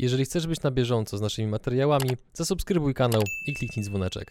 Jeżeli chcesz być na bieżąco z naszymi materiałami, zasubskrybuj kanał i kliknij dzwoneczek.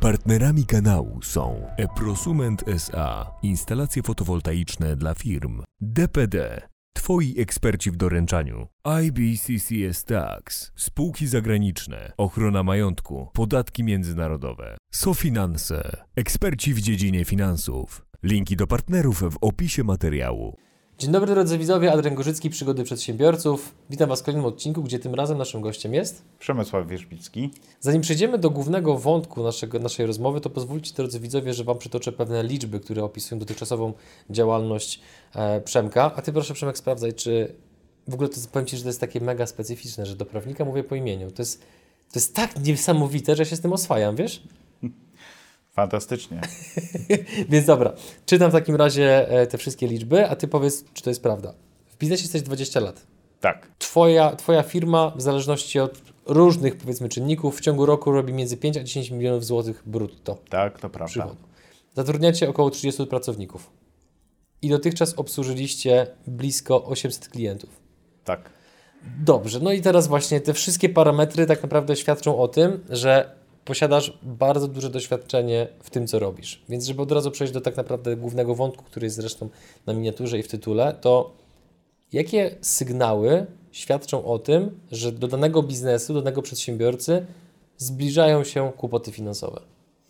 Partnerami kanału są Eprosument SA, instalacje fotowoltaiczne dla firm, DPD, Twoi eksperci w doręczaniu, IBCCS Tax, spółki zagraniczne, ochrona majątku, podatki międzynarodowe, SoFinanse, eksperci w dziedzinie finansów. Linki do partnerów w opisie materiału. Dzień dobry drodzy widzowie, Adrian Gorzycki, Przygody Przedsiębiorców. Witam Was w kolejnym odcinku, gdzie tym razem naszym gościem jest... Przemysław Wierzbicki. Zanim przejdziemy do głównego wątku naszego, naszej rozmowy, to pozwólcie drodzy widzowie, że Wam przytoczę pewne liczby, które opisują dotychczasową działalność e, Przemka. A Ty proszę Przemek sprawdzaj, czy w ogóle to powiem Ci, że to jest takie mega specyficzne, że do prawnika mówię po imieniu. To jest, to jest tak niesamowite, że się z tym oswajam, wiesz? Fantastycznie. Więc dobra, czytam w takim razie e, te wszystkie liczby, a ty powiedz, czy to jest prawda. W biznesie jesteś 20 lat. Tak. Twoja, twoja firma, w zależności od różnych powiedzmy czynników, w ciągu roku robi między 5 a 10 milionów złotych brutto. Tak, to prawda. Przychodu. Zatrudniacie około 30 pracowników. I dotychczas obsłużyliście blisko 800 klientów. Tak. Dobrze, no i teraz właśnie te wszystkie parametry tak naprawdę świadczą o tym, że posiadasz bardzo duże doświadczenie w tym, co robisz. Więc żeby od razu przejść do tak naprawdę głównego wątku, który jest zresztą na miniaturze i w tytule, to jakie sygnały świadczą o tym, że do danego biznesu, do danego przedsiębiorcy zbliżają się kłopoty finansowe?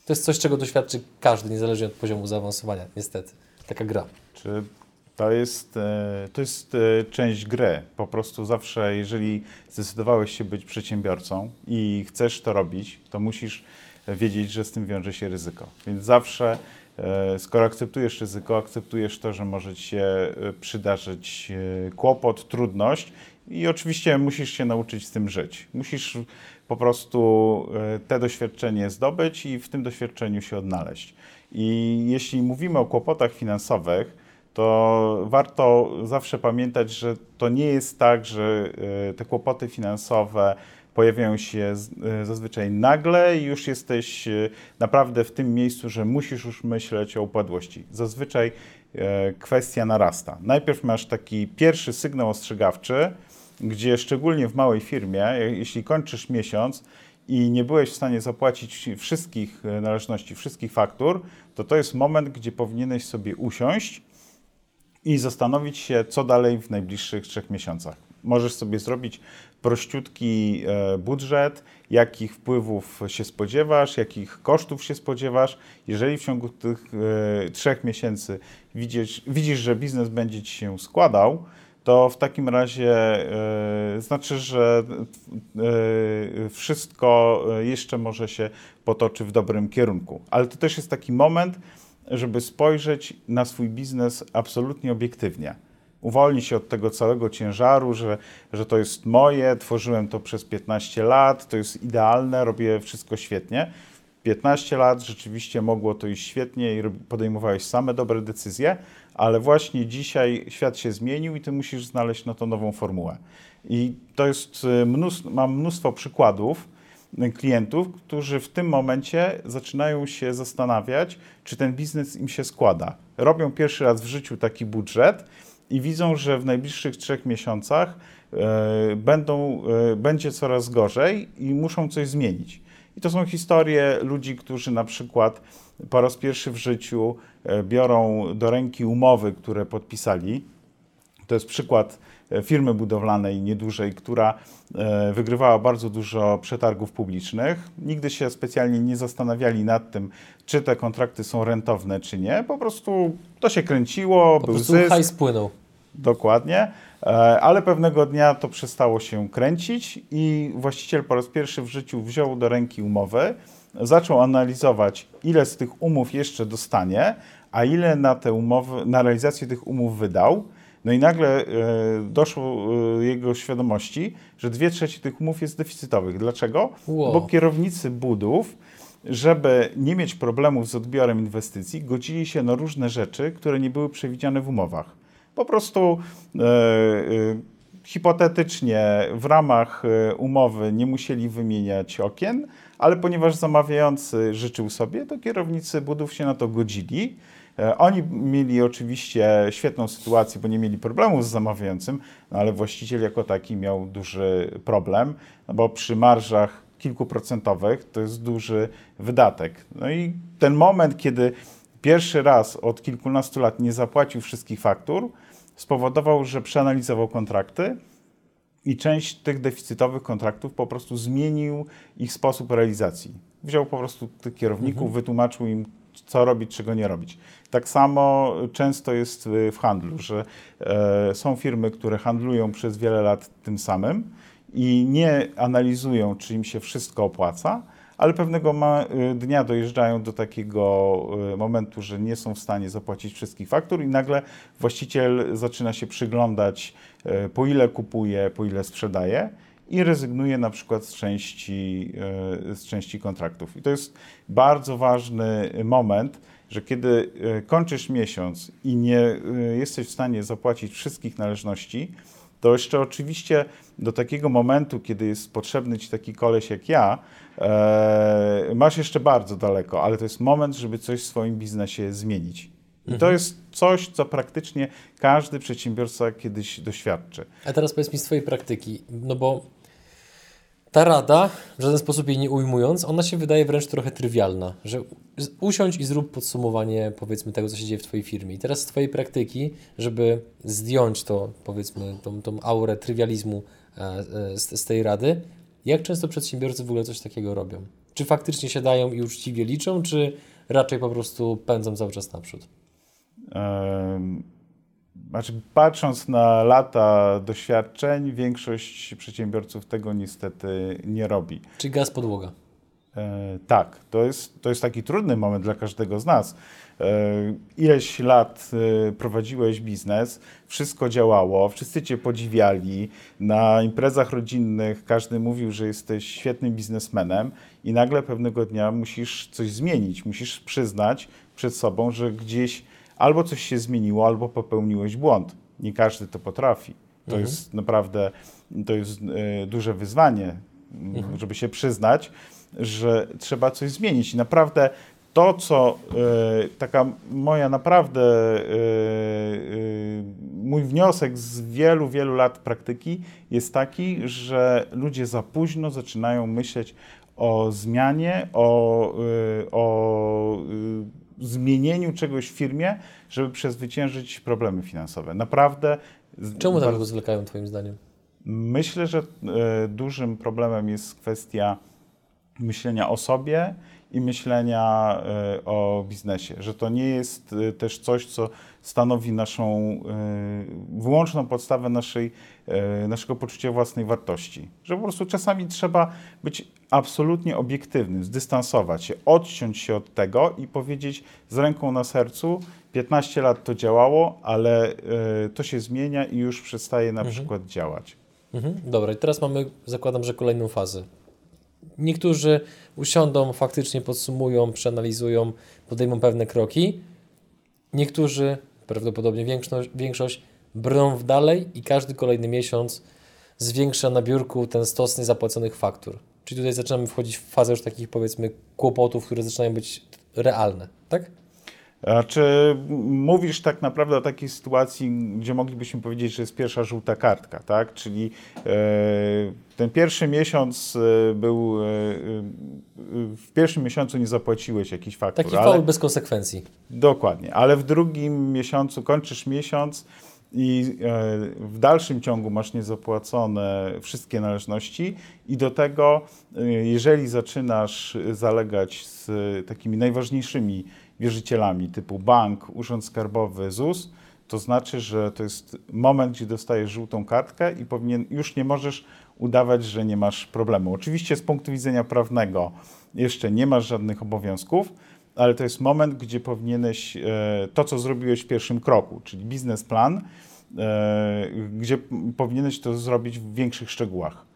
To jest coś, czego doświadczy każdy, niezależnie od poziomu zaawansowania, niestety. Taka gra. Czy to jest, e, to jest e, część gry. Po prostu zawsze, jeżeli zdecydowałeś się być przedsiębiorcą i chcesz to robić, to musisz wiedzieć, że z tym wiąże się ryzyko. Więc zawsze, e, skoro akceptujesz ryzyko, akceptujesz to, że może ci się przydarzyć kłopot, trudność i oczywiście musisz się nauczyć z tym żyć. Musisz po prostu te doświadczenie zdobyć i w tym doświadczeniu się odnaleźć. I jeśli mówimy o kłopotach finansowych, to warto zawsze pamiętać, że to nie jest tak, że e, te kłopoty finansowe pojawiają się e, zazwyczaj nagle i już jesteś e, naprawdę w tym miejscu, że musisz już myśleć o upadłości. Zazwyczaj kwestia narasta. Najpierw masz taki pierwszy sygnał ostrzegawczy, gdzie szczególnie w małej firmie, jeśli kończysz miesiąc i nie byłeś w stanie zapłacić wszystkich należności, wszystkich faktur, to to jest moment, gdzie powinieneś sobie usiąść i zastanowić się, co dalej w najbliższych trzech miesiącach. Możesz sobie zrobić prościutki e, budżet, jakich wpływów się spodziewasz, jakich kosztów się spodziewasz. Jeżeli w ciągu tych e, trzech miesięcy widzisz, widzisz, że biznes będzie ci się składał, to w takim razie e, znaczy, że wszystko jeszcze może się potoczy w dobrym kierunku. Ale to też jest taki moment, żeby spojrzeć na swój biznes absolutnie obiektywnie. Uwolnić się od tego całego ciężaru, że, że to jest moje, tworzyłem to przez 15 lat, to jest idealne, robię wszystko świetnie. 15 lat rzeczywiście mogło to iść świetnie i podejmowałeś same dobre decyzje, ale właśnie dzisiaj świat się zmienił i ty musisz znaleźć na to nową formułę. I to jest y, mnóstwo, mam mnóstwo przykładów, klientów, którzy w tym momencie zaczynają się zastanawiać, czy ten biznes im się składa. Robią pierwszy raz w życiu taki budżet i widzą, że w najbliższych trzech miesiącach e, będą, e, będzie coraz gorzej i muszą coś zmienić. I to są historie ludzi, którzy na przykład po raz pierwszy w życiu e, biorą do ręki umowy, które podpisali. To jest przykład firmy budowlanej niedużej, która e, wygrywała bardzo dużo przetargów publicznych. Nigdy się specjalnie nie zastanawiali nad tym, czy te kontrakty są rentowne, czy nie. Po prostu to się kręciło, po był prostu zysk. hajs płynął. Dokładnie, e, ale pewnego dnia to przestało się kręcić i właściciel po raz pierwszy w życiu wziął do ręki umowy, zaczął analizować, ile z tych umów jeszcze dostanie, a ile na te umowy, na realizację tych umów wydał. No i nagle e, doszło e, jego świadomości, że dwie trzecie tych umów jest deficytowych. Dlaczego? Wow. Bo kierownicy budów, żeby nie mieć problemów z odbiorem inwestycji, godzili się na różne rzeczy, które nie były przewidziane w umowach. Po prostu e, e, hipotetycznie w ramach e, umowy nie musieli wymieniać okien, ale ponieważ zamawiający życzył sobie, to kierownicy budów się na to godzili oni mieli oczywiście świetną sytuację, bo nie mieli problemu z zamawiającym, no ale właściciel jako taki miał duży problem, no bo przy marżach kilkuprocentowych to jest duży wydatek. No i ten moment, kiedy pierwszy raz od kilkunastu lat nie zapłacił wszystkich faktur, spowodował, że przeanalizował kontrakty i część tych deficytowych kontraktów po prostu zmienił ich sposób realizacji. Wziął po prostu tych kierowników, mhm. wytłumaczył im, co robić, czego nie robić. Tak samo często jest w handlu, że e, są firmy, które handlują przez wiele lat tym samym i nie analizują, czy im się wszystko opłaca, ale pewnego y, dnia dojeżdżają do takiego y, momentu, że nie są w stanie zapłacić wszystkich faktur i nagle właściciel zaczyna się przyglądać, y, po ile kupuje, po ile sprzedaje i rezygnuje na przykład z części, z części kontraktów. I to jest bardzo ważny moment, że kiedy kończysz miesiąc i nie jesteś w stanie zapłacić wszystkich należności, to jeszcze oczywiście do takiego momentu, kiedy jest potrzebny ci taki koleś jak ja, e, masz jeszcze bardzo daleko, ale to jest moment, żeby coś w swoim biznesie zmienić. I mhm. to jest coś, co praktycznie każdy przedsiębiorca kiedyś doświadczy. A teraz powiedz mi z Twojej praktyki, no bo ta rada, w żaden sposób jej nie ujmując, ona się wydaje wręcz trochę trywialna, że usiądź i zrób podsumowanie powiedzmy tego, co się dzieje w Twojej firmie. I teraz z Twojej praktyki, żeby zdjąć to, powiedzmy, tą, tą aurę trywializmu e, e, z, z tej rady, jak często przedsiębiorcy w ogóle coś takiego robią? Czy faktycznie siadają i uczciwie liczą, czy raczej po prostu pędzą cały czas naprzód? Um znaczy, patrząc na lata doświadczeń, większość przedsiębiorców tego niestety nie robi. Czy gaz podłoga? E, tak, to jest, to jest taki trudny moment dla każdego z nas. E, ileś lat e, prowadziłeś biznes, wszystko działało, wszyscy cię podziwiali, na imprezach rodzinnych każdy mówił, że jesteś świetnym biznesmenem i nagle pewnego dnia musisz coś zmienić, musisz przyznać przed sobą, że gdzieś albo coś się zmieniło, albo popełniłeś błąd. Nie każdy to potrafi. To mhm. jest naprawdę to jest e, duże wyzwanie, mhm. żeby się przyznać, że trzeba coś zmienić. I naprawdę to, co e, taka moja naprawdę e, mój wniosek z wielu, wielu lat praktyki jest taki, że ludzie za późno zaczynają myśleć o zmianie, o, o zmienieniu czegoś w firmie, żeby przezwyciężyć problemy finansowe. Naprawdę. Czemu tak bardzo zwlekają, Twoim zdaniem? Myślę, że e, dużym problemem jest kwestia myślenia o sobie i myślenia e, o biznesie, że to nie jest e, też coś, co stanowi naszą wyłączną podstawę naszej, naszego poczucia własnej wartości. Że po prostu czasami trzeba być absolutnie obiektywnym, zdystansować się, odciąć się od tego i powiedzieć z ręką na sercu, 15 lat to działało, ale to się zmienia i już przestaje na mhm. przykład działać. Mhm. Dobra, i teraz mamy, zakładam, że kolejną fazę. Niektórzy usiądą, faktycznie podsumują, przeanalizują, podejmą pewne kroki. Niektórzy, prawdopodobnie większość, większość brną w dalej i każdy kolejny miesiąc zwiększa na biurku ten stos niezapłaconych faktur. Czyli tutaj zaczynamy wchodzić w fazę już takich powiedzmy kłopotów, które zaczynają być realne, tak? A czy mówisz tak naprawdę o takiej sytuacji, gdzie moglibyśmy powiedzieć, że jest pierwsza żółta kartka, tak? Czyli e, ten pierwszy miesiąc e, był, e, w pierwszym miesiącu nie zapłaciłeś jakiś faktur. Taki faul bez konsekwencji. Dokładnie, ale w drugim miesiącu kończysz miesiąc, i w dalszym ciągu masz niezapłacone wszystkie należności i do tego, jeżeli zaczynasz zalegać z takimi najważniejszymi wierzycielami typu bank, urząd skarbowy, ZUS, to znaczy, że to jest moment, gdzie dostajesz żółtą kartkę i powinien, już nie możesz udawać, że nie masz problemu. Oczywiście z punktu widzenia prawnego jeszcze nie masz żadnych obowiązków, ale to jest moment, gdzie powinieneś e, to, co zrobiłeś w pierwszym kroku, czyli biznesplan, e, gdzie powinieneś to zrobić w większych szczegółach.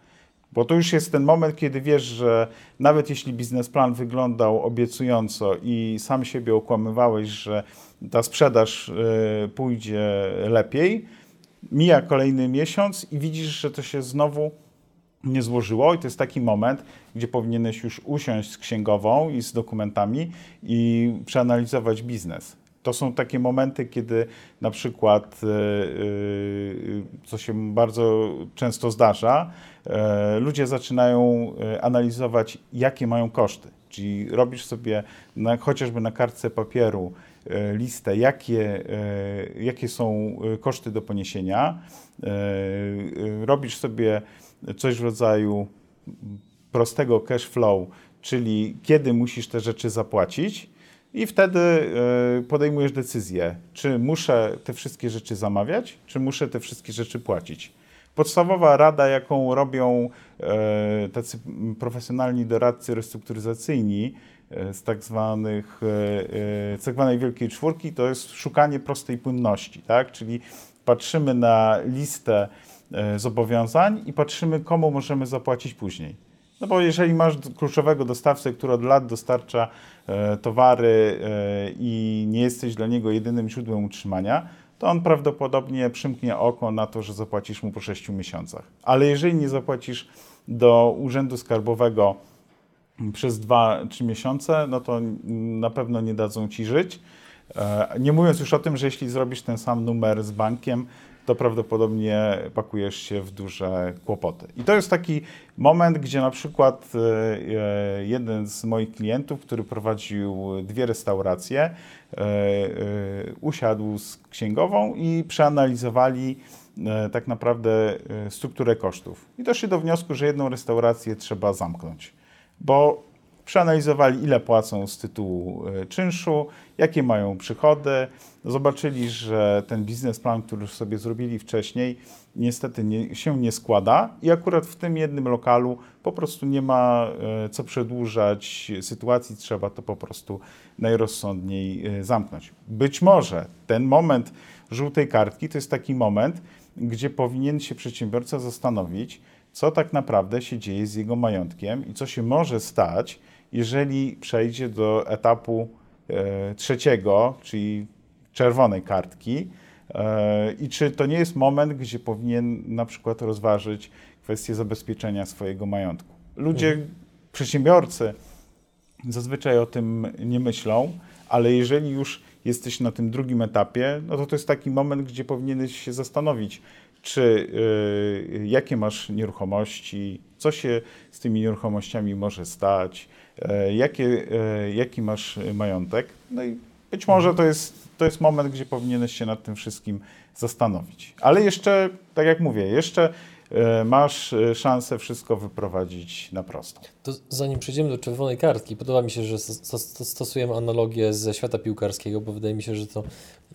Bo to już jest ten moment, kiedy wiesz, że nawet jeśli biznesplan wyglądał obiecująco i sam siebie okłamywałeś, że ta sprzedaż e, pójdzie lepiej, mija kolejny miesiąc i widzisz, że to się znowu nie złożyło i to jest taki moment, gdzie powinieneś już usiąść z księgową i z dokumentami i przeanalizować biznes. To są takie momenty, kiedy na przykład, e, e, co się bardzo często zdarza, e, ludzie zaczynają analizować, jakie mają koszty. Czyli robisz sobie na, chociażby na kartce papieru listę, jakie, jakie są koszty do poniesienia. Robisz sobie coś w rodzaju prostego cash flow, czyli kiedy musisz te rzeczy zapłacić i wtedy e, podejmujesz decyzję, czy muszę te wszystkie rzeczy zamawiać, czy muszę te wszystkie rzeczy płacić. Podstawowa rada, jaką robią e, tacy profesjonalni doradcy restrukturyzacyjni e, z tak, zwanych, z tak zwanej wielkiej czwórki, to jest szukanie prostej płynności, tak? czyli patrzymy na listę zobowiązań i patrzymy, komu możemy zapłacić później. No bo jeżeli masz kluczowego dostawcę, który od lat dostarcza e, towary e, i nie jesteś dla niego jedynym źródłem utrzymania, to on prawdopodobnie przymknie oko na to, że zapłacisz mu po 6 miesiącach. Ale jeżeli nie zapłacisz do Urzędu Skarbowego przez 2-3 miesiące, no to na pewno nie dadzą ci żyć. E, nie mówiąc już o tym, że jeśli zrobisz ten sam numer z bankiem, to prawdopodobnie pakujesz się w duże kłopoty. I to jest taki moment, gdzie na przykład e, e, jeden z moich klientów, który prowadził dwie restauracje, e, usiadł z księgową i przeanalizowali tak naprawdę strukturę kosztów. I doszli do wniosku, że jedną restaurację trzeba zamknąć, bo przeanalizowali, ile płacą z tytułu e, czynszu, jakie mają przychody. Zobaczyli, że ten biznesplan, który już sobie zrobili wcześniej, niestety nie, się nie składa i akurat w tym jednym lokalu po prostu nie ma e, co przedłużać sytuacji, trzeba to po prostu najrozsądniej e, zamknąć. Być może ten moment żółtej kartki to jest taki moment, gdzie powinien się przedsiębiorca zastanowić, co tak naprawdę się dzieje z jego majątkiem i co się może stać, jeżeli przejdzie do etapu e, trzeciego, czyli czerwonej kartki, e, i czy to nie jest moment, gdzie powinien na przykład rozważyć kwestię zabezpieczenia swojego majątku. Ludzie, mhm. przedsiębiorcy zazwyczaj o tym nie myślą, ale jeżeli już jesteś na tym drugim etapie, no to to jest taki moment, gdzie powinieneś się zastanowić, czy y, jakie masz nieruchomości, co się z tymi nieruchomościami może stać, jakie, y, jaki masz majątek. No i być może to jest, to jest moment, gdzie powinieneś się nad tym wszystkim zastanowić. Ale jeszcze, tak jak mówię, jeszcze E, masz e, szansę wszystko wyprowadzić na prosto. To zanim przejdziemy do czerwonej kartki, podoba mi się, że stosujemy analogię ze świata piłkarskiego, bo wydaje mi się, że to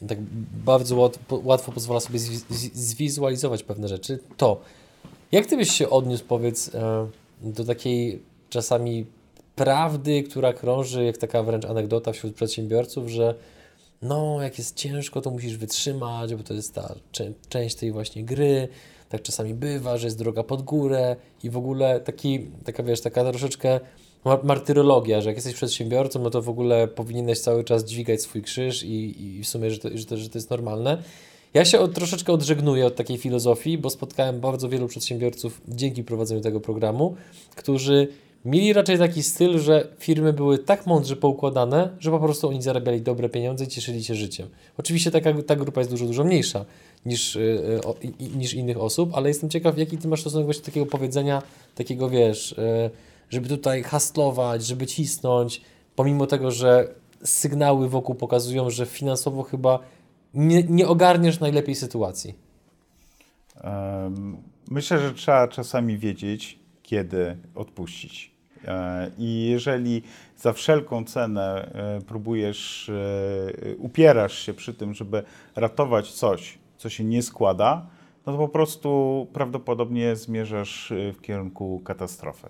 tak bardzo łatwo, pozwala sobie zwizualizować pewne rzeczy. To, jak ty byś się odniósł, powiedz, e, do takiej czasami prawdy, która krąży, jak taka wręcz anegdota wśród przedsiębiorców, że no, jak jest ciężko, to musisz wytrzymać, bo to jest ta część tej właśnie gry, tak czasami bywa, że jest droga pod górę i w ogóle taki, taka wiesz, taka troszeczkę martyrologia, że jak jesteś przedsiębiorcą, no to w ogóle powinieneś cały czas dźwigać swój krzyż i, i w sumie, że to, że, to, że to jest normalne. Ja się od, troszeczkę odżegnuję od takiej filozofii, bo spotkałem bardzo wielu przedsiębiorców dzięki prowadzeniu tego programu, którzy mieli raczej taki styl, że firmy były tak mądrze poukładane, że po prostu oni zarabiali dobre pieniądze i cieszyli się życiem. Oczywiście taka, ta grupa jest dużo, dużo mniejsza niż, y, y, niż innych osób, ale jestem ciekaw, jaki ty masz stosunek właśnie do takiego powiedzenia, takiego wiesz, y, żeby tutaj hastlować, żeby cisnąć, pomimo tego, że sygnały wokół pokazują, że finansowo chyba nie, nie ogarniesz najlepiej sytuacji. Myślę, że trzeba czasami wiedzieć, kiedy odpuścić. E, I jeżeli za wszelką cenę e, próbujesz, e, upierasz się przy tym, żeby ratować coś, co się nie składa, no to po prostu prawdopodobnie zmierzasz w kierunku katastrofy.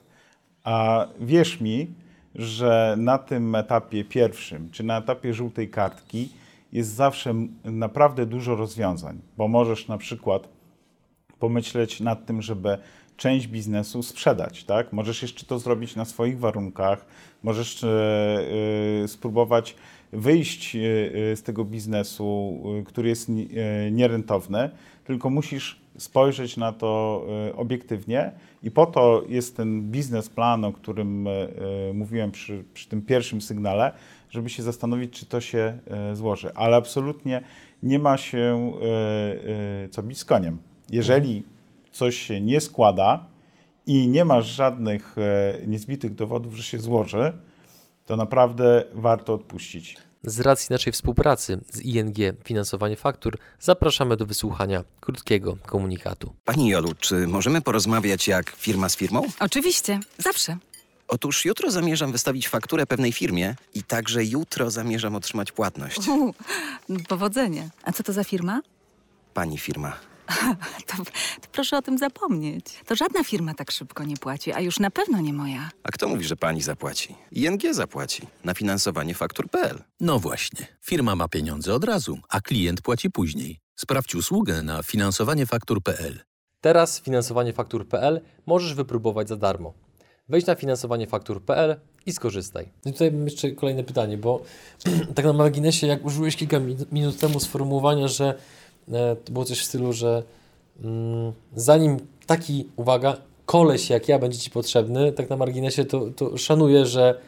A wierz mi, że na tym etapie pierwszym, czy na etapie żółtej kartki, jest zawsze naprawdę dużo rozwiązań, bo możesz na przykład pomyśleć nad tym, żeby część biznesu sprzedać, tak? Możesz jeszcze to zrobić na swoich warunkach, możesz e, spróbować wyjść e, z tego biznesu, który jest nierentowny, tylko musisz spojrzeć na to obiektywnie i po to jest ten biznesplan, o którym mówiłem przy, przy tym pierwszym sygnale, żeby się zastanowić, czy to się złoży. Ale absolutnie nie ma się co bić z koniem. Jeżeli coś się nie składa i nie masz żadnych niezbitych dowodów, że się złoży, to naprawdę warto odpuścić. Z racji naszej współpracy z ING Finansowanie Faktur zapraszamy do wysłuchania krótkiego komunikatu. Pani Jolu, czy możemy porozmawiać jak firma z firmą? Oczywiście, zawsze. Otóż jutro zamierzam wystawić fakturę pewnej firmie i także jutro zamierzam otrzymać płatność. U, powodzenie. A co to za firma? Pani firma. To, to proszę o tym zapomnieć. To żadna firma tak szybko nie płaci, a już na pewno nie moja. A kto mówi, że pani zapłaci? ING zapłaci na finansowanie faktur.pl. No właśnie, firma ma pieniądze od razu, a klient płaci później. Sprawdź usługę na finansowaniefaktur.pl. Teraz finansowaniefaktur.pl możesz wypróbować za darmo. Wejdź na finansowaniefaktur.pl i skorzystaj. I tutaj mam jeszcze kolejne pytanie, bo tak na marginesie, jak użyłeś kilka minut temu sformułowania, że to było coś w stylu, że mm, zanim taki, uwaga, koleś jak ja będzie Ci potrzebny, tak na marginesie, to, to szanuję, że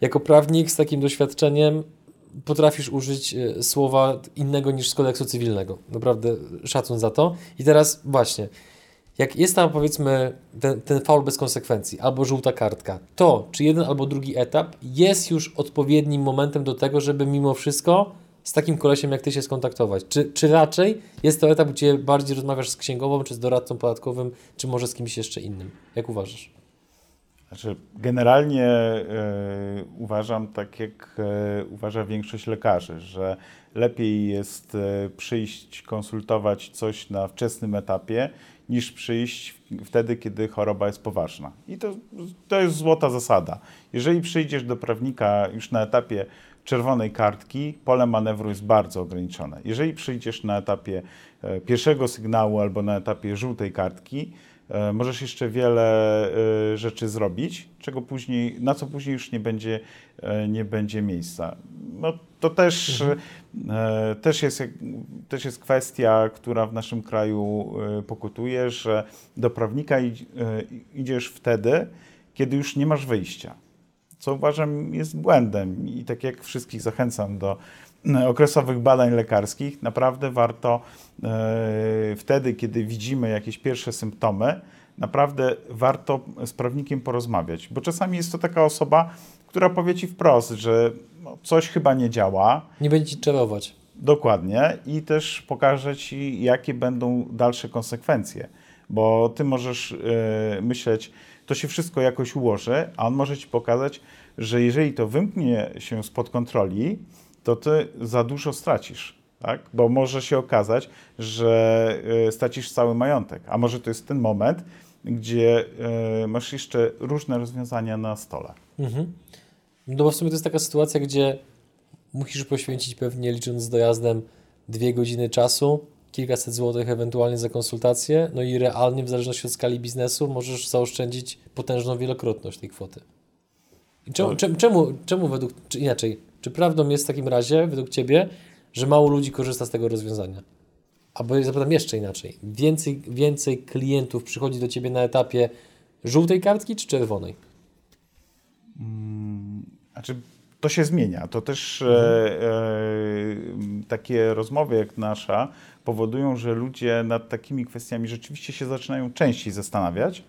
jako prawnik z takim doświadczeniem potrafisz użyć e, słowa innego niż z kodeksu cywilnego. Naprawdę szacun za to. I teraz właśnie, jak jest tam powiedzmy ten, ten faul bez konsekwencji albo żółta kartka, to czy jeden albo drugi etap jest już odpowiednim momentem do tego, żeby mimo wszystko z takim kolesiem jak ty się skontaktować? Czy, czy raczej jest to etap, gdzie bardziej rozmawiasz z księgową, czy z doradcą podatkowym, czy może z kimś jeszcze innym? Jak uważasz? Znaczy, generalnie y, uważam tak, jak y, uważa większość lekarzy, że lepiej jest y, przyjść, konsultować coś na wczesnym etapie, niż przyjść wtedy, kiedy choroba jest poważna. I to, to jest złota zasada. Jeżeli przyjdziesz do prawnika już na etapie czerwonej kartki pole manewru jest bardzo ograniczone. Jeżeli przyjdziesz na etapie e, pierwszego sygnału albo na etapie żółtej kartki, e, możesz jeszcze wiele e, rzeczy zrobić, czego później, na co później już nie będzie, nie będzie miejsca. No, to też, mhm. też, jest, też jest kwestia, która w naszym kraju pokutuje, że do prawnika idziesz wtedy, kiedy już nie masz wyjścia co uważam jest błędem. I tak jak wszystkich zachęcam do e, okresowych badań lekarskich, naprawdę warto e, wtedy, kiedy widzimy jakieś pierwsze symptomy, naprawdę warto z prawnikiem porozmawiać, bo czasami jest to taka osoba, która powie ci wprost, że no, coś chyba nie działa. Nie będzie ci czarować. Dokładnie i też pokaże ci, jakie będą dalsze konsekwencje, bo ty możesz yy, myśleć, to się wszystko jakoś ułoży, a on może ci pokazać, że jeżeli to wymknie się spod kontroli, to ty za dużo stracisz. Tak? Bo może się okazać, że e, stracisz cały majątek, a może to jest ten moment, gdzie e, masz jeszcze różne rozwiązania na stole. Mhm. No bo w sumie to jest taka sytuacja, gdzie musisz poświęcić pewnie, licząc z dojazdem, dwie godziny czasu, kilkaset złotych ewentualnie za konsultację, no i realnie w zależności od skali biznesu możesz zaoszczędzić potężną wielokrotność tej kwoty. Czemu, czemu, czemu, czemu według, czy inaczej, czy prawdą jest w takim razie, według Ciebie, że mało ludzi korzysta z tego rozwiązania? Albo zapytam jeszcze inaczej, więcej, więcej klientów przychodzi do Ciebie na etapie żółtej kartki czy czerwonej? Hmm, znaczy, to się zmienia. To też mhm. e, e, takie rozmowy jak nasza powodują, że ludzie nad takimi kwestiami rzeczywiście się zaczynają częściej zastanawiać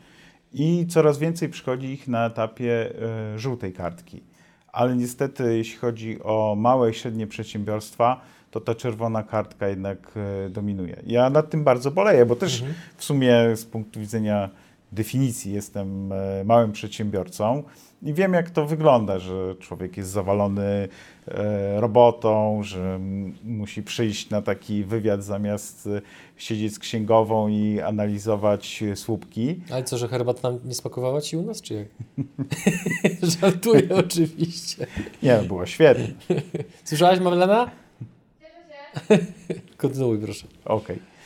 i coraz więcej przychodzi ich na etapie e, żółtej kartki. Ale niestety, jeśli chodzi o małe i średnie przedsiębiorstwa, to ta czerwona kartka jednak e, dominuje. Ja nad tym bardzo boleję, bo też mhm. w sumie z punktu widzenia definicji jestem e, małym przedsiębiorcą i wiem, jak to wygląda, że człowiek jest zawalony e, robotą, że musi przyjść na taki wywiad zamiast e, siedzieć z księgową i analizować słupki. Ale co, że herbata nam nie smakowała Ci u nas, czy jak? Żartuję oczywiście. Nie, była świetna. Słyszałaś, Marlena? Cieszę się. Kontynuuj, proszę. Okej. Okay.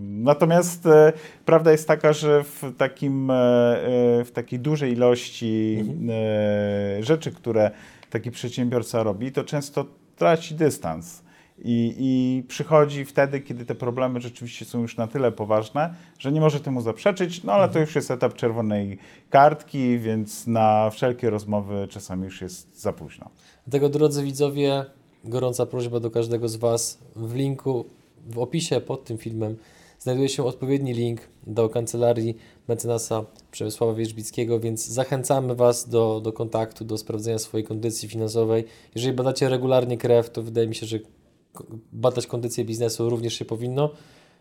Natomiast e, prawda jest taka, że w, takim, e, e, w takiej dużej ilości mhm. rzeczy, które taki przedsiębiorca robi, to często traci dystans. I, I przychodzi wtedy, kiedy te problemy rzeczywiście są już na tyle poważne, że nie może temu zaprzeczyć, no ale to już jest etap czerwonej kartki, więc na wszelkie rozmowy czasami już jest za późno. Dlatego, drodzy widzowie, gorąca prośba do każdego z Was. W linku, w opisie pod tym filmem znajduje się odpowiedni link do kancelarii mecenasa Przemysława Wierzbickiego, więc zachęcamy Was do, do kontaktu, do sprawdzenia swojej kondycji finansowej. Jeżeli badacie regularnie krew, to wydaje mi się, że badać kondycję biznesu również się powinno.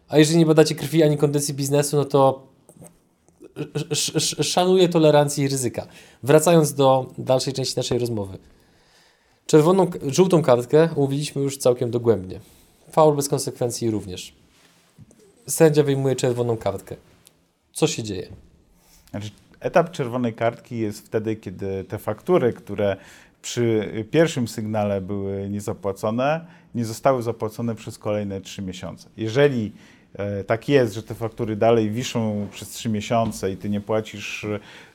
A jeżeli nie badacie krwi ani kondycji biznesu, no to sz- sz- szanuję tolerancję i ryzyka. Wracając do dalszej części naszej rozmowy. Czerwoną, żółtą kartkę umówiliśmy już całkiem dogłębnie. Faul bez konsekwencji również. Sędzia wyjmuje czerwoną kartkę. Co się dzieje? Znaczy, etap czerwonej kartki jest wtedy, kiedy te faktury, które przy pierwszym sygnale były niezapłacone, nie zostały zapłacone przez kolejne trzy miesiące. Jeżeli tak jest, że te faktury dalej wiszą przez trzy miesiące i ty nie płacisz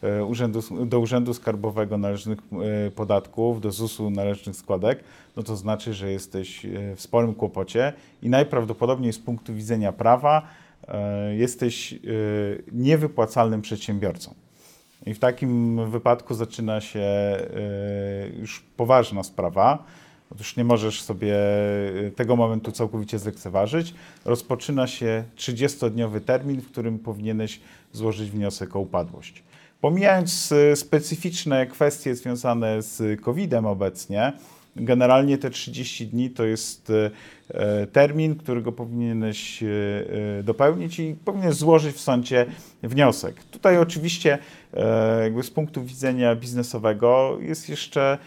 e, urzędu, do Urzędu Skarbowego należnych e, podatków, do ZUS-u należnych składek, no to znaczy, że jesteś e, w sporym kłopocie i najprawdopodobniej z punktu widzenia prawa e, jesteś e, niewypłacalnym przedsiębiorcą. I w takim wypadku zaczyna się e, już poważna sprawa. Otóż nie możesz sobie e, tego momentu całkowicie zlekceważyć. Rozpoczyna się 30-dniowy termin, w którym powinieneś złożyć wniosek o upadłość. Pomijając e, specyficzne kwestie związane z COVID-em obecnie, generalnie te 30 dni to jest e, termin, którego powinieneś dopełnić i powinieneś złożyć w sądzie wniosek. Tutaj oczywiście z punktu widzenia biznesowego jest jeszcze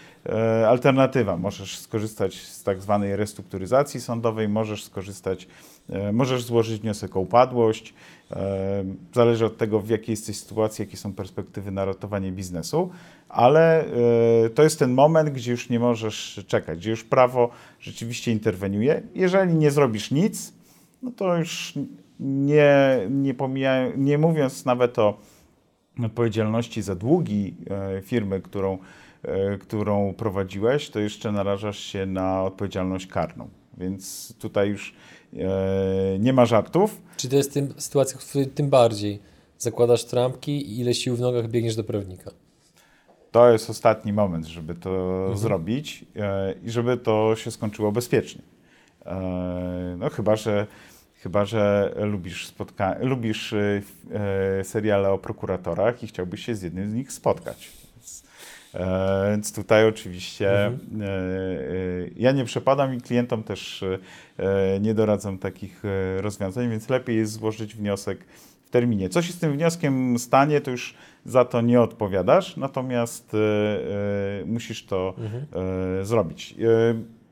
alternatywa. Możesz skorzystać z tak zwanej restrukturyzacji sądowej, możesz skorzystać, e, możesz złożyć wniosek o upadłość. E, Zależy od tego, w jakiej jesteś sytuacji, jakie są perspektywy na ratowanie biznesu, ale e, to jest ten moment, gdzie już nie możesz czekać, gdzie już prawo rzeczywiście interweniuje. Jeżeli nie zrobisz nic, no to już nie, nie, pomija, nie mówiąc nawet o odpowiedzialności za długi e, firmy, którą, e, którą prowadziłeś, to jeszcze narażasz się na odpowiedzialność karną. Więc tutaj już e, nie ma żartów. Czy to jest tym, sytuacja, w której tym bardziej zakładasz trampki i ile sił w nogach biegniesz do prawnika? To jest ostatni moment, żeby to zrobić e, i żeby to się skończyło bezpiecznie. E, no chyba, że chyba, że lubisz, spotka- lubisz e, e, seriale o prokuratorach i chciałbyś się z jednym z nich spotkać. Więc, e, więc tutaj oczywiście e, e, ja nie przepadam i klientom też nie doradzam takich rozwiązań, więc lepiej jest złożyć wniosek w terminie. Co się z tym wnioskiem stanie, to już za to nie odpowiadasz, natomiast musisz to e, zrobić.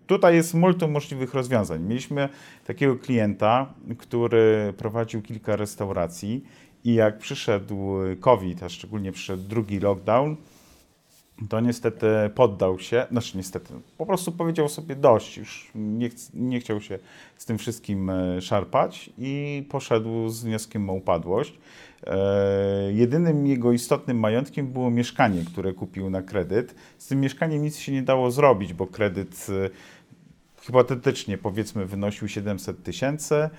Tutaj jest multum możliwych rozwiązań. Mieliśmy takiego klienta, który prowadził kilka restauracji i jak przyszedł COVID, a szczególnie przyszedł drugi lockdown, to niestety poddał się, znaczy niestety, po prostu powiedział sobie dość, już nie, chc- nie chciał się z tym wszystkim e, szarpać i poszedł z wnioskiem o upadłość. E, jedynym jego istotnym majątkiem było mieszkanie, które kupił na kredyt. Z tym mieszkaniem nic się nie dało zrobić, bo kredyt e, hipotetycznie powiedzmy wynosił 700 tysięcy.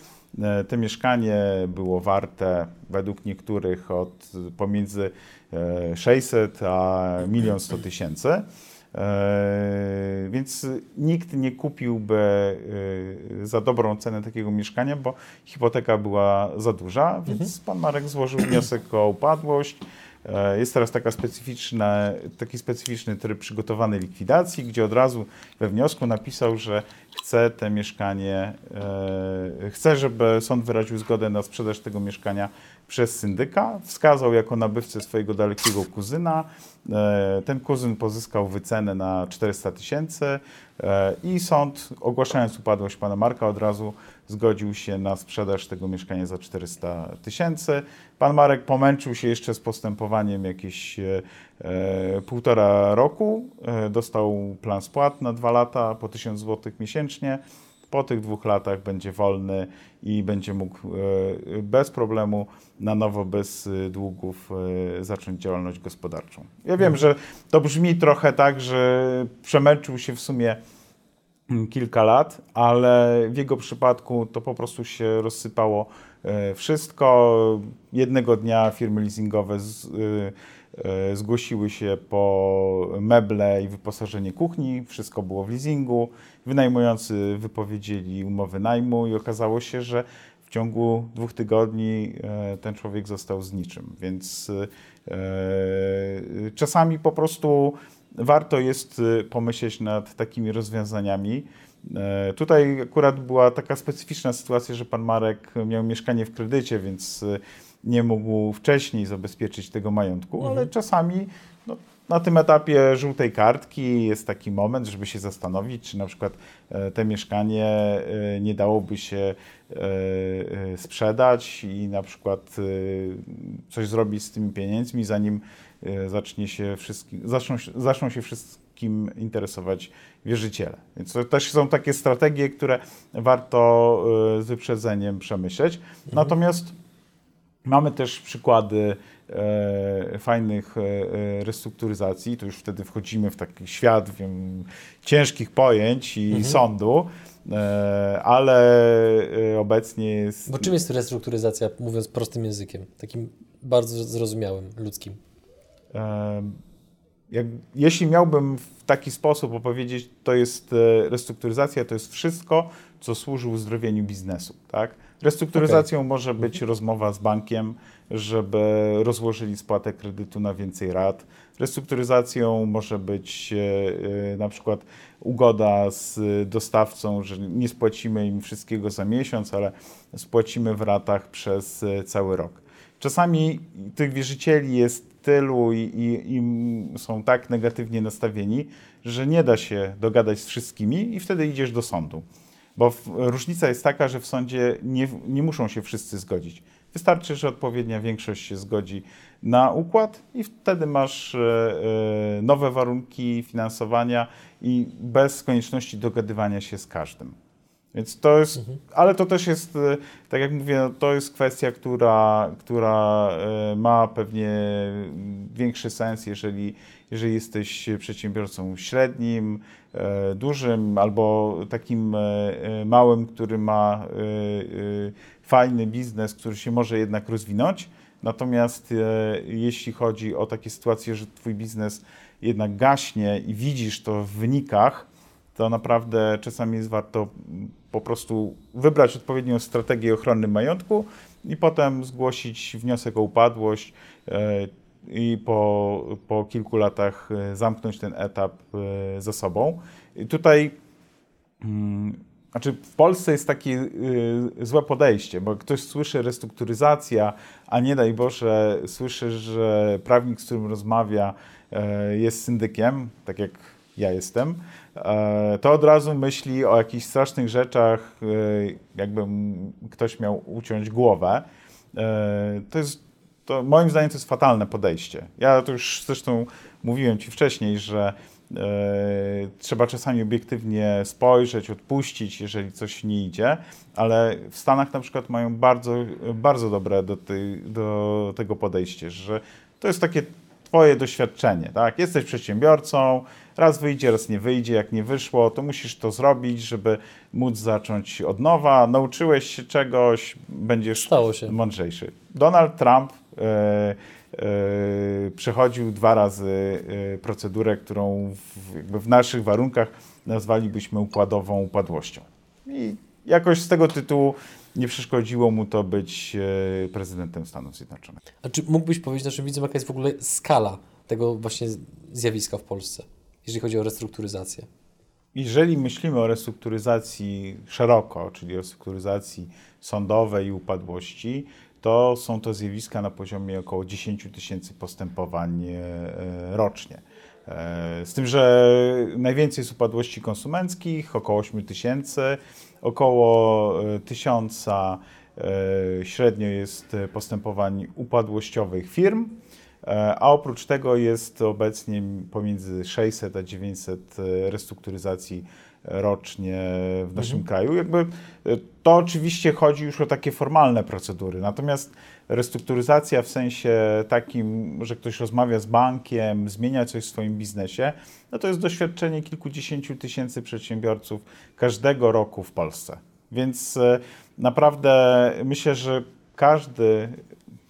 E, To mieszkanie było warte według niektórych od pomiędzy e, 600 a 1 100 tysięcy. E, Więc nikt nie kupiłby e, za dobrą cenę takiego mieszkania, bo hipoteka była za duża, więc pan Marek złożył wniosek o upadłość. E, Jest teraz taka specyficzna, taki specyficzny tryb przygotowanej likwidacji, gdzie od razu we wniosku napisał, że chce te mieszkanie, e, chce, żeby sąd wyraził zgodę na sprzedaż tego mieszkania przez syndyka. Wskazał jako nabywcę swojego dalekiego kuzyna. E, Ten kuzyn pozyskał wycenę na 400 tysięcy e, i sąd, ogłaszając upadłość pana Marka, od razu zgodził się na sprzedaż tego mieszkania za 400 tysięcy. Pan Marek pomęczył się jeszcze z postępowaniem jakieś e, półtora roku. Dostał plan spłat na dwa lata po 1000 zł miesięcznie. Po tych dwóch latach będzie wolny i będzie mógł e, bez problemu na nowo, bez e, długów e, zacząć działalność gospodarczą. Ja wiem, że to brzmi trochę tak, że przemęczył się w sumie mm, kilka lat, ale w jego przypadku to po prostu się rozsypało wszystko. Jednego dnia firmy leasingowe z, zgłosiły się po meble i wyposażenie kuchni, wszystko było w leasingu. Wynajmujący wypowiedzieli umowy najmu i okazało się, że w ciągu dwóch tygodni e, ten człowiek został z niczym. Więc e, czasami po prostu warto jest e, pomyśleć nad takimi rozwiązaniami. Tutaj akurat była taka specyficzna sytuacja, że pan Marek miał mieszkanie w kredycie, więc nie mógł wcześniej zabezpieczyć tego majątku, mhm. ale czasami no, na tym etapie żółtej kartki jest taki moment, żeby się zastanowić, czy na przykład e, te mieszkanie e, nie dałoby się e, sprzedać i na przykład coś zrobić z tymi pieniędzmi, zanim zacznie się wszystkim, zaczną, zaczną się wszystkim interesować wierzyciele. Więc to też są takie strategie, które warto z wyprzedzeniem przemyśleć. Mhm. Natomiast mamy też przykłady e, fajnych e, restrukturyzacji, to już wtedy wchodzimy w taki świat wiem, ciężkich pojęć i mhm. sądu, e, ale e, obecnie jest... Bo czym jest restrukturyzacja, mówiąc prostym językiem, takim bardzo zrozumiałym, ludzkim? E, jak, jeśli miałbym w taki sposób opowiedzieć, to jest e, restrukturyzacja, to jest wszystko, co służy uzdrowieniu biznesu, tak? Restrukturyzacją okay. może być mhm. rozmowa z bankiem, żeby rozłożyli spłatę kredytu na więcej rat. Restrukturyzacją może być e, e, na przykład ugoda z dostawcą, że nie spłacimy im wszystkiego za miesiąc, ale spłacimy w ratach przez e, cały rok. Czasami tych wierzycieli jest tylu i, i, i, są tak negatywnie nastawieni, że nie da się dogadać z wszystkimi i wtedy idziesz do sądu. Bo w, różnica jest taka, że w sądzie nie, nie muszą się wszyscy zgodzić. Wystarczy, że odpowiednia większość się zgodzi na układ i wtedy masz e, e, nowe warunki finansowania i bez konieczności dogadywania się z każdym. Więc to jest, mhm. ale to też jest, e, tak jak mówię, no to jest kwestia, która, która ma pewnie większy sens, jeżeli, jeżeli jesteś przedsiębiorcą średnim, dużym albo takim małym, który ma fajny biznes, który się może jednak rozwinąć. Natomiast e, jeśli chodzi o takie sytuacje, że Twój biznes jednak gaśnie i widzisz to w wynikach, to naprawdę czasami jest warto po prostu wybrać odpowiednią strategię ochrony majątku i potem zgłosić wniosek o upadłość e, i po, po kilku latach e, zamknąć ten etap e, za sobą. I tutaj mm, znaczy w Polsce jest takie złe podejście, bo ktoś słyszy restrukturyzacja, a nie daj Boże słyszy, że prawnik, z którym rozmawia jest syndykiem, tak jak ja jestem, to od razu myśli o jakichś strasznych rzeczach, jakby ktoś miał uciąć głowę. To jest, to moim zdaniem to jest fatalne podejście. Ja to już zresztą mówiłem Ci wcześniej, że E, trzeba czasami obiektywnie spojrzeć, odpuścić, jeżeli coś nie idzie, ale w Stanach na przykład mają bardzo, bardzo dobre do, tej, do tego podejście, że to jest takie twoje doświadczenie, tak? Jesteś przedsiębiorcą, raz wyjdzie, raz nie wyjdzie, jak nie wyszło, to musisz to zrobić, żeby móc zacząć od nowa. Nauczyłeś się czegoś, będziesz mądrzejszy. Donald Trump e, E, przechodził dwa razy e, procedurę, którą w, w naszych warunkach nazwalibyśmy układową upadłością. I jakoś z tego tytułu nie przeszkodziło mu to być prezydentem Stanów Zjednoczonych. A czy mógłbyś powiedzieć naszym widzom, jaka jest w ogóle skala tego właśnie zjawiska w Polsce, jeżeli chodzi o restrukturyzację? Jeżeli myślimy o restrukturyzacji szeroko, czyli restrukturyzacji sądowej i upadłości, to są to zjawiska na poziomie około 10 tysięcy postępowań e, rocznie. E, z tym, że najwięcej jest upadłości konsumenckich, około 8 tysięcy, około e, tysiąca średnio jest postępowań upadłościowych firm, a oprócz tego jest obecnie pomiędzy 600 a 900 restrukturyzacji rocznie w naszym mhm. kraju. Jakby e, to oczywiście chodzi już o takie formalne procedury. Natomiast restrukturyzacja w sensie takim, że ktoś rozmawia z bankiem, zmienia coś w swoim biznesie, no to jest doświadczenie kilkudziesięciu tysięcy przedsiębiorców każdego roku w Polsce. Więc e, naprawdę myślę, że każdy,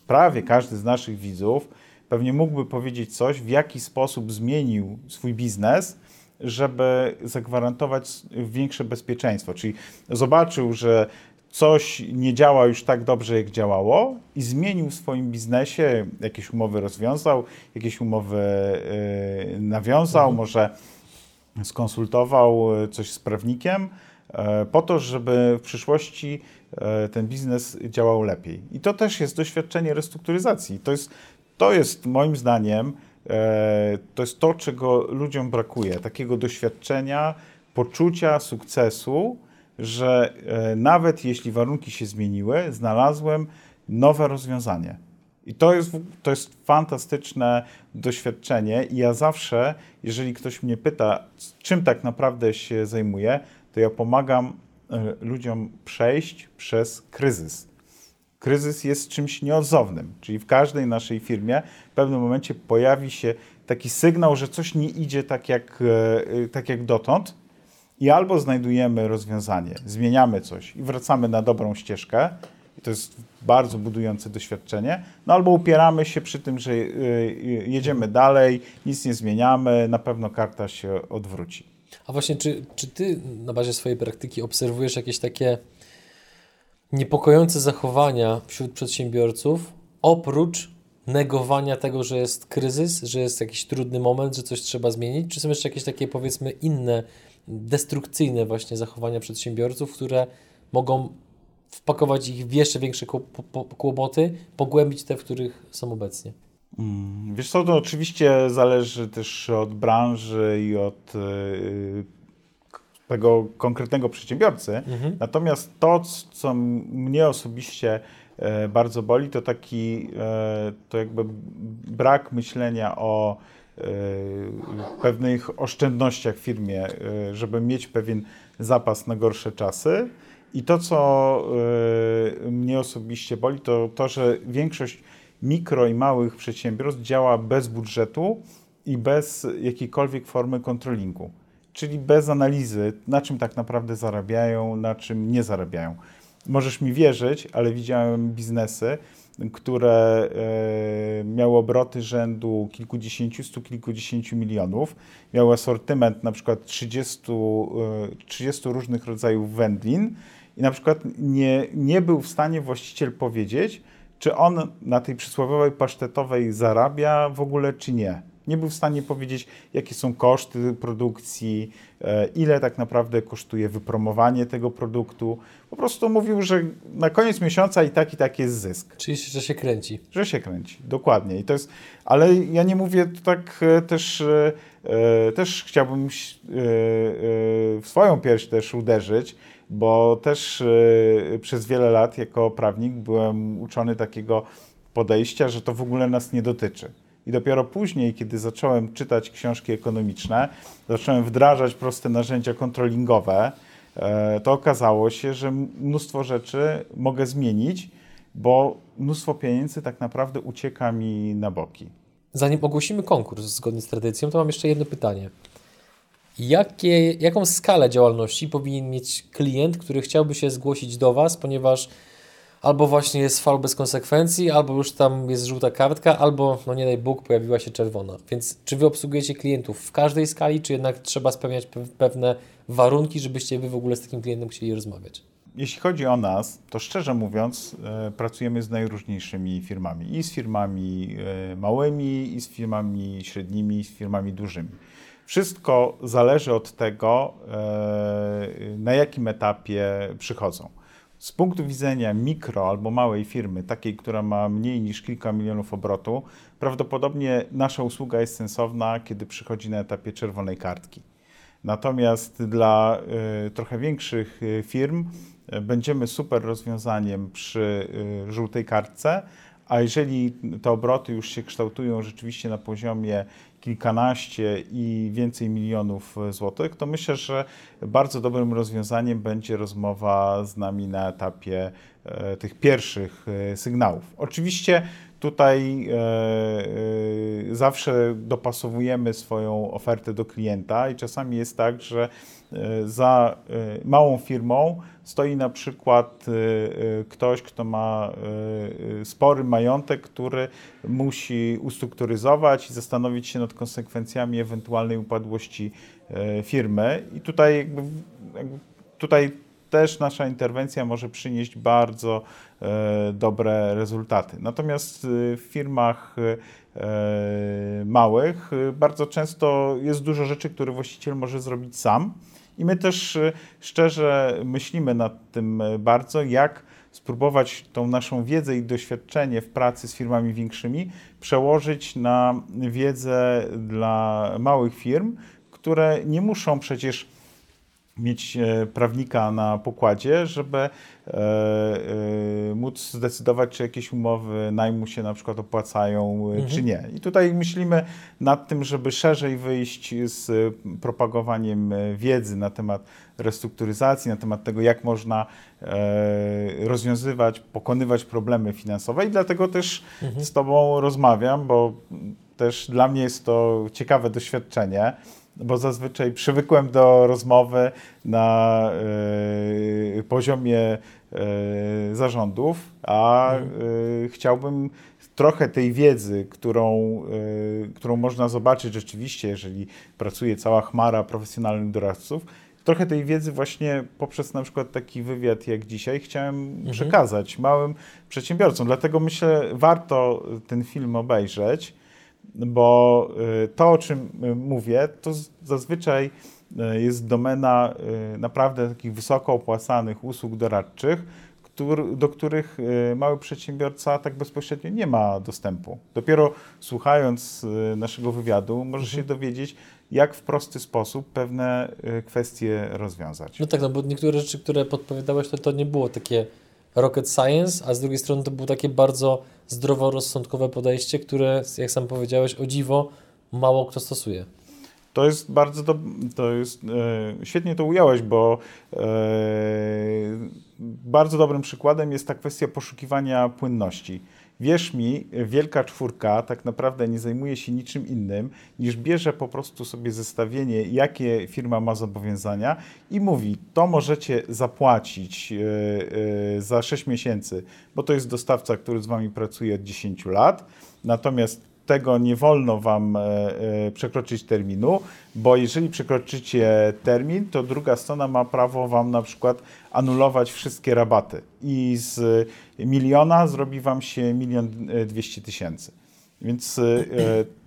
prawie każdy z naszych widzów pewnie mógłby powiedzieć coś, w jaki sposób zmienił swój biznes, żeby zagwarantować większe bezpieczeństwo. Czyli zobaczył, że coś nie działa już tak dobrze, jak działało i zmienił w swoim biznesie, jakieś umowy rozwiązał, jakieś umowy yy, nawiązał, mhm. może skonsultował coś z prawnikiem, yy, po to, żeby w przyszłości yy, ten biznes działał lepiej. I to też jest doświadczenie restrukturyzacji. To jest, to jest moim zdaniem, to jest to, czego ludziom brakuje, takiego doświadczenia, poczucia sukcesu, że e, nawet jeśli warunki się zmieniły, znalazłem nowe rozwiązanie. I to jest, to jest fantastyczne doświadczenie. I ja zawsze, jeżeli ktoś mnie pyta, czym tak naprawdę się zajmuję, to ja pomagam e, ludziom przejść przez kryzys. Kryzys jest czymś nieodzownym, czyli w każdej naszej firmie w pewnym momencie pojawi się taki sygnał, że coś nie idzie tak jak, e, tak jak dotąd, i albo znajdujemy rozwiązanie, zmieniamy coś i wracamy na dobrą ścieżkę, to jest bardzo budujące doświadczenie, no albo upieramy się przy tym, że y, jedziemy dalej, nic nie zmieniamy, na pewno karta się odwróci. A właśnie, czy, czy ty na bazie swojej praktyki obserwujesz jakieś takie niepokojące zachowania wśród przedsiębiorców, oprócz negowania tego, że jest kryzys, że jest jakiś trudny moment, że coś trzeba zmienić? Czy są jeszcze jakieś takie, powiedzmy, inne destrukcyjne właśnie zachowania przedsiębiorców, które mogą wpakować ich w jeszcze większe kłopoty, pogłębić te, w których są obecnie. Mm, wiesz co, to oczywiście zależy też od branży i od yy, tego konkretnego przedsiębiorcy. Mhm. Natomiast to, co mnie osobiście yy, bardzo boli, to taki yy, to jakby brak myślenia o Y, pewnych oszczędnościach w firmie, żeby mieć pewien zapas na gorsze czasy. I to, co mnie osobiście boli, to to, że większość mikro i małych przedsiębiorstw działa bez budżetu i bez jakiejkolwiek formy kontrolingu, czyli bez analizy, na czym tak naprawdę zarabiają, na czym nie zarabiają. Możesz mi wierzyć, ale widziałem biznesy, które e, miały obroty rzędu kilkudziesięciu, stu kilkudziesięciu milionów, miały asortyment na przykład 30, 30 e, różnych rodzajów wędlin. I na przykład nie, nie był w stanie właściciel powiedzieć, czy on na tej przysłowiowej pasztetowej zarabia w ogóle, czy nie nie był w stanie powiedzieć, jakie są koszty produkcji, e, ile tak naprawdę kosztuje wypromowanie tego produktu. Po prostu mówił, że na koniec miesiąca i tak i tak jest zysk. Czyli, że się kręci. Że się kręci, dokładnie. I to jest, ale ja nie mówię tak e, też, e, też chciałbym w swoją pierś też uderzyć, bo też przez wiele lat jako prawnik byłem uczony takiego podejścia, że to w ogóle nas nie dotyczy. I dopiero później, kiedy zacząłem czytać książki ekonomiczne, zacząłem wdrażać proste narzędzia kontrolingowe, e, to okazało się, że mnóstwo rzeczy mogę zmienić, bo mnóstwo pieniędzy tak naprawdę ucieka mi na boki. Zanim ogłosimy konkurs zgodnie z tradycją, to mam jeszcze jedno pytanie. Jakie, jaką skalę działalności powinien mieć klient, który chciałby się zgłosić do Was, ponieważ albo właśnie jest fal bez konsekwencji, albo już tam jest żółta kartka, albo, no nie daj Bóg, pojawiła się czerwona. Więc czy Wy obsługujecie klientów w każdej skali, czy jednak trzeba spełniać pewne warunki, żebyście Wy w ogóle z takim klientem chcieli rozmawiać? Jeśli chodzi o nas, to szczerze mówiąc, e, pracujemy z najróżniejszymi firmami. I z firmami e, małymi, i z firmami średnimi, i z firmami dużymi. Wszystko zależy od tego, e, na jakim etapie przychodzą. Z punktu widzenia mikro albo małej firmy, takiej, która ma mniej niż kilka milionów obrotu, prawdopodobnie nasza usługa jest sensowna, kiedy przychodzi na etapie czerwonej kartki. Natomiast dla y, trochę większych y, firm y, będziemy super rozwiązaniem przy y, żółtej kartce, A jeżeli te obroty już się kształtują rzeczywiście na poziomie kilkanaście i więcej milionów złotych, to myślę, że bardzo dobrym rozwiązaniem będzie rozmowa z nami na etapie e, tych pierwszych e, sygnałów. Oczywiście tutaj e, zawsze dopasowujemy swoją ofertę do klienta i czasami jest tak, że za małą firmą stoi na przykład ktoś, kto ma spory majątek, który musi ustrukturyzować i zastanowić się nad konsekwencjami ewentualnej upadłości firmy. I tutaj, jakby, tutaj też nasza interwencja może przynieść bardzo dobre rezultaty. Natomiast w firmach małych bardzo często jest dużo rzeczy, które właściciel może zrobić sam. I my też szczerze myślimy nad tym bardzo, jak spróbować tą naszą wiedzę i doświadczenie w pracy z firmami większymi przełożyć na wiedzę dla małych firm, które nie muszą przecież mieć e, prawnika na pokładzie, żeby e, e, móc zdecydować, czy jakieś umowy najmu się na przykład opłacają, mhm. czy nie. I tutaj myślimy nad tym, żeby szerzej wyjść z propagowaniem wiedzy na temat restrukturyzacji, na temat tego, jak można rozwiązywać, pokonywać problemy finansowe i dlatego też mhm. z Tobą rozmawiam, bo też dla mnie jest to ciekawe doświadczenie bo zazwyczaj przywykłem do rozmowy na y, poziomie y, zarządów, a y, chciałbym trochę tej wiedzy, którą, którą można zobaczyć rzeczywiście, jeżeli pracuje cała chmara profesjonalnych doradców, trochę tej wiedzy właśnie poprzez na przykład taki wywiad jak dzisiaj chciałem mhm. przekazać małym przedsiębiorcom. Dlatego myślę, warto ten film obejrzeć bo y, to, o czym y, mówię, to zazwyczaj y, jest domena naprawdę takich wysoko opłacanych usług doradczych, do których mały przedsiębiorca tak bezpośrednio nie ma dostępu. Dopiero słuchając naszego wywiadu, może się mhm. dowiedzieć, jak w prosty sposób pewne kwestie rozwiązać. No tak, no bo niektóre rzeczy, które podpowiadałeś, to, to nie było takie rocket science, a z drugiej strony to było takie bardzo zdroworozsądkowe podejście, które, jak sam powiedziałeś, o dziwo mało kto stosuje. To jest bardzo do, to jest, e, świetnie to ująłeś, bo e, bardzo dobrym przykładem jest ta kwestia poszukiwania płynności. Wierz mi, wielka czwórka tak naprawdę nie zajmuje się niczym innym, niż bierze po prostu sobie zestawienie, jakie firma ma zobowiązania i mówi, to możecie zapłacić yy, yy, za 6 miesięcy, bo to jest dostawca, który z Wami pracuje od 10 lat, natomiast tego nie wolno Wam e, e, przekroczyć terminu, bo jeżeli przekroczycie termin, to druga strona ma prawo Wam na przykład anulować wszystkie rabaty. I z miliona zrobi Wam się milion e, dwieście tysięcy. Więc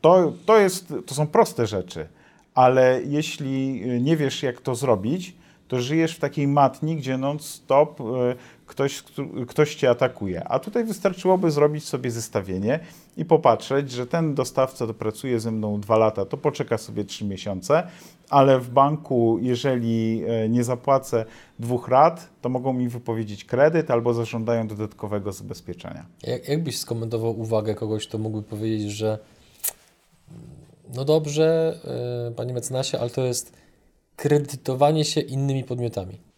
to, to, jest, to są proste rzeczy, ale jeśli nie wiesz, jak to zrobić, to żyjesz w takiej matni, gdzie non-stop ktoś, ktoś cię atakuje. A tutaj wystarczyłoby zrobić sobie zestawienie i popatrzeć, że ten dostawca dopracuje ze mną dwa lata, to poczeka sobie trzy miesiące, ale w banku, jeżeli e, nie zapłacę dwóch rat, to mogą mi wypowiedzieć kredyt albo zażądają dodatkowego zabezpieczenia. Jak, jak byś skomentował uwagę kogoś, kto mógłby powiedzieć, że no dobrze, yy, panie mecenasie, ale to jest kredytowanie się innymi podmiotami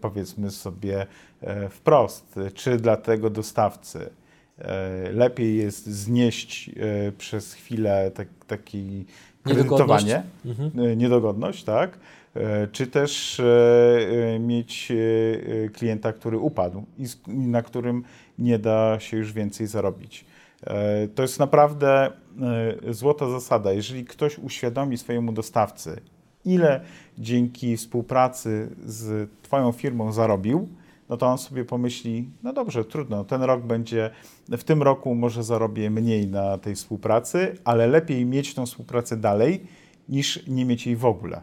powiedzmy sobie e, wprost, czy dla tego dostawcy e, lepiej jest znieść e, przez chwilę tak, taki kredytowanie, mhm. niedogodność, tak? Czy też mieć klienta, który upadł i na którym nie da się już więcej zarobić. To jest naprawdę złota zasada. Jeżeli ktoś uświadomi swojemu dostawcy, ile dzięki współpracy z Twoją firmą zarobił, no to on sobie pomyśli, no dobrze, trudno, ten rok będzie, w tym roku może zarobię mniej na tej współpracy, ale lepiej mieć tą współpracę dalej, niż nie mieć jej w ogóle.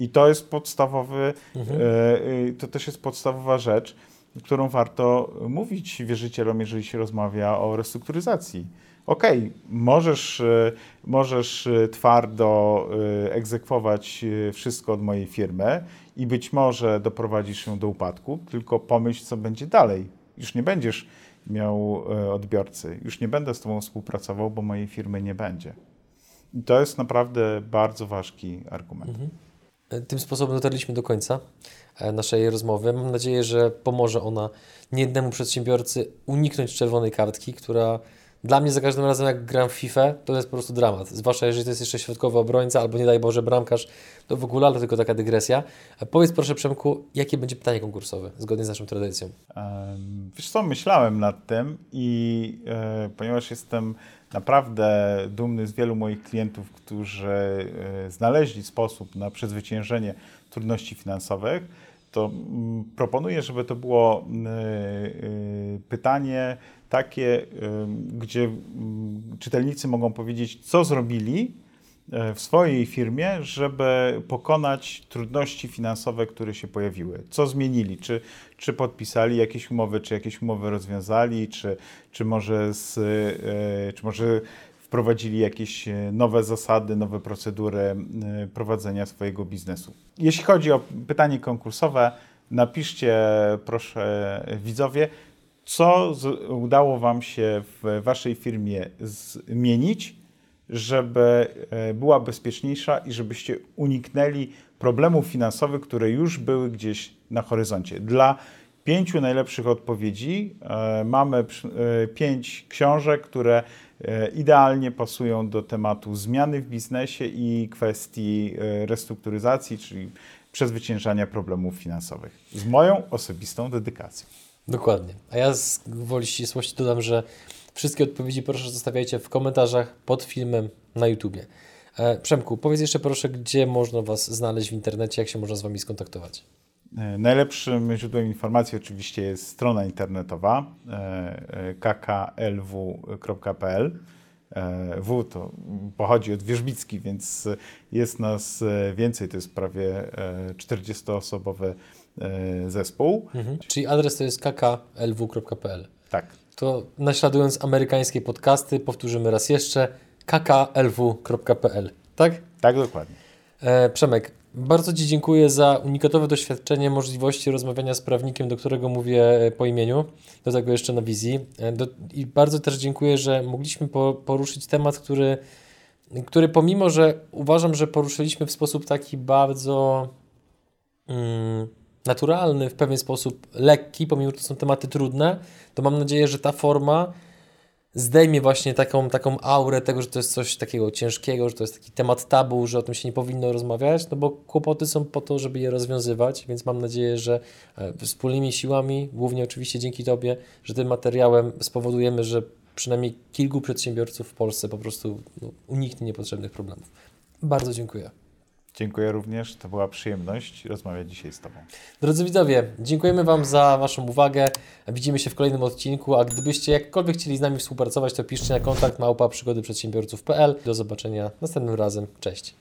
I to jest podstawowy, mhm. E, e, to też jest podstawowa rzecz, którą warto mówić wierzycielom, jeżeli się rozmawia o restrukturyzacji okej, okay, możesz, e, możesz e, twardo e, egzekwować wszystko od mojej firmy i być może doprowadzisz ją do upadku, tylko pomyśl, co będzie dalej. Już nie będziesz miał odbiorcy. Już nie będę z Tobą współpracował, bo mojej firmy nie będzie. I to jest naprawdę bardzo ważki argument. Tym sposobem dotarliśmy do końca e, naszej rozmowy. Mam nadzieję, że pomoże ona niejednemu przedsiębiorcy uniknąć czerwonej kartki, która dla mnie za każdym razem jak gram w FIFA, to jest po prostu dramat. Zwłaszcza jeżeli to jest jeszcze środkowy obrońca albo nie daj Boże bramkarz, to w ogóle, ale tylko taka dygresja. A powiedz proszę Przemku, jakie będzie pytanie konkursowe zgodnie z naszą tradycją? Wiesz co, myślałem nad tym i e, ponieważ jestem naprawdę dumny z wielu moich klientów, którzy e, znaleźli sposób na przezwyciężenie trudności finansowych, to mm, proponuję, żeby to było e, e, pytanie takie, gdzie mm, czytelnicy mogą powiedzieć, co zrobili w swojej firmie, żeby pokonać trudności finansowe, które się pojawiły. Co zmienili? Czy, czy podpisali jakieś umowy, czy jakieś umowy rozwiązali, czy, czy, może, z, e, czy może wprowadzili jakieś e, nowe zasady, nowe procedury e, prowadzenia swojego biznesu. Jeśli chodzi o pytanie konkursowe, napiszcie proszę widzowie, co z, udało Wam się w Waszej firmie zmienić, żeby e, była bezpieczniejsza i żebyście uniknęli problemów finansowych, które już były gdzieś na horyzoncie. Dla pięciu najlepszych odpowiedzi e, mamy e, pięć książek, które idealnie pasują do tematu zmiany w biznesie i kwestii restrukturyzacji, czyli przezwyciężania problemów finansowych. Z moją osobistą dedykacją. Dokładnie. A ja z woli ścisłości dodam, że wszystkie odpowiedzi proszę zostawiajcie w komentarzach pod filmem na YouTubie. E, Przemku, powiedz jeszcze proszę, gdzie można Was znaleźć w internecie, jak się można z Wami skontaktować. E, Najlepszym źródłem informacji oczywiście jest strona internetowa e, kklw.pl. W to pochodzi od Wierzbicki, więc jest nas więcej, to jest prawie e, 40-osobowy e, zespół. Mhm. Czyli adres to jest kklw.pl. Tak, To naśladując amerykańskie podcasty, powtórzymy raz jeszcze kklw.pl. Tak? tak dokładnie. E, Przemek, bardzo Ci dziękuję za unikatowe doświadczenie możliwości rozmawiania z prawnikiem, do którego mówię e, po imieniu, do tego jeszcze na wizji. E, do, I bardzo też dziękuję, że mogliśmy po, poruszyć temat, który, który pomimo, że uważam, że poruszyliśmy w sposób taki bardzo mm, naturalny, w pewien sposób lekki, pomimo, że to są tematy trudne, to mam nadzieję, że ta forma zdejmie właśnie taką, taką aurę tego, że to jest coś takiego ciężkiego, że to jest taki temat tabu, że o tym się nie powinno rozmawiać, no bo kłopoty są po to, żeby je rozwiązywać, więc mam nadzieję, że e, wspólnymi siłami, głównie oczywiście dzięki Tobie, że tym materiałem spowodujemy, że przynajmniej kilku przedsiębiorców w Polsce po prostu no, uniknie niepotrzebnych problemów. Bardzo dziękuję. Dziękuję również, to była przyjemność rozmawiać dzisiaj z Tobą. Drodzy widzowie, dziękujemy Wam za Waszą uwagę. Widzimy się w kolejnym odcinku, a gdybyście jakkolwiek chcieli z nami współpracować, to piszcie na kontakt małpa przygody przedsiębiorców.pl. Do zobaczenia następnym razem. Cześć.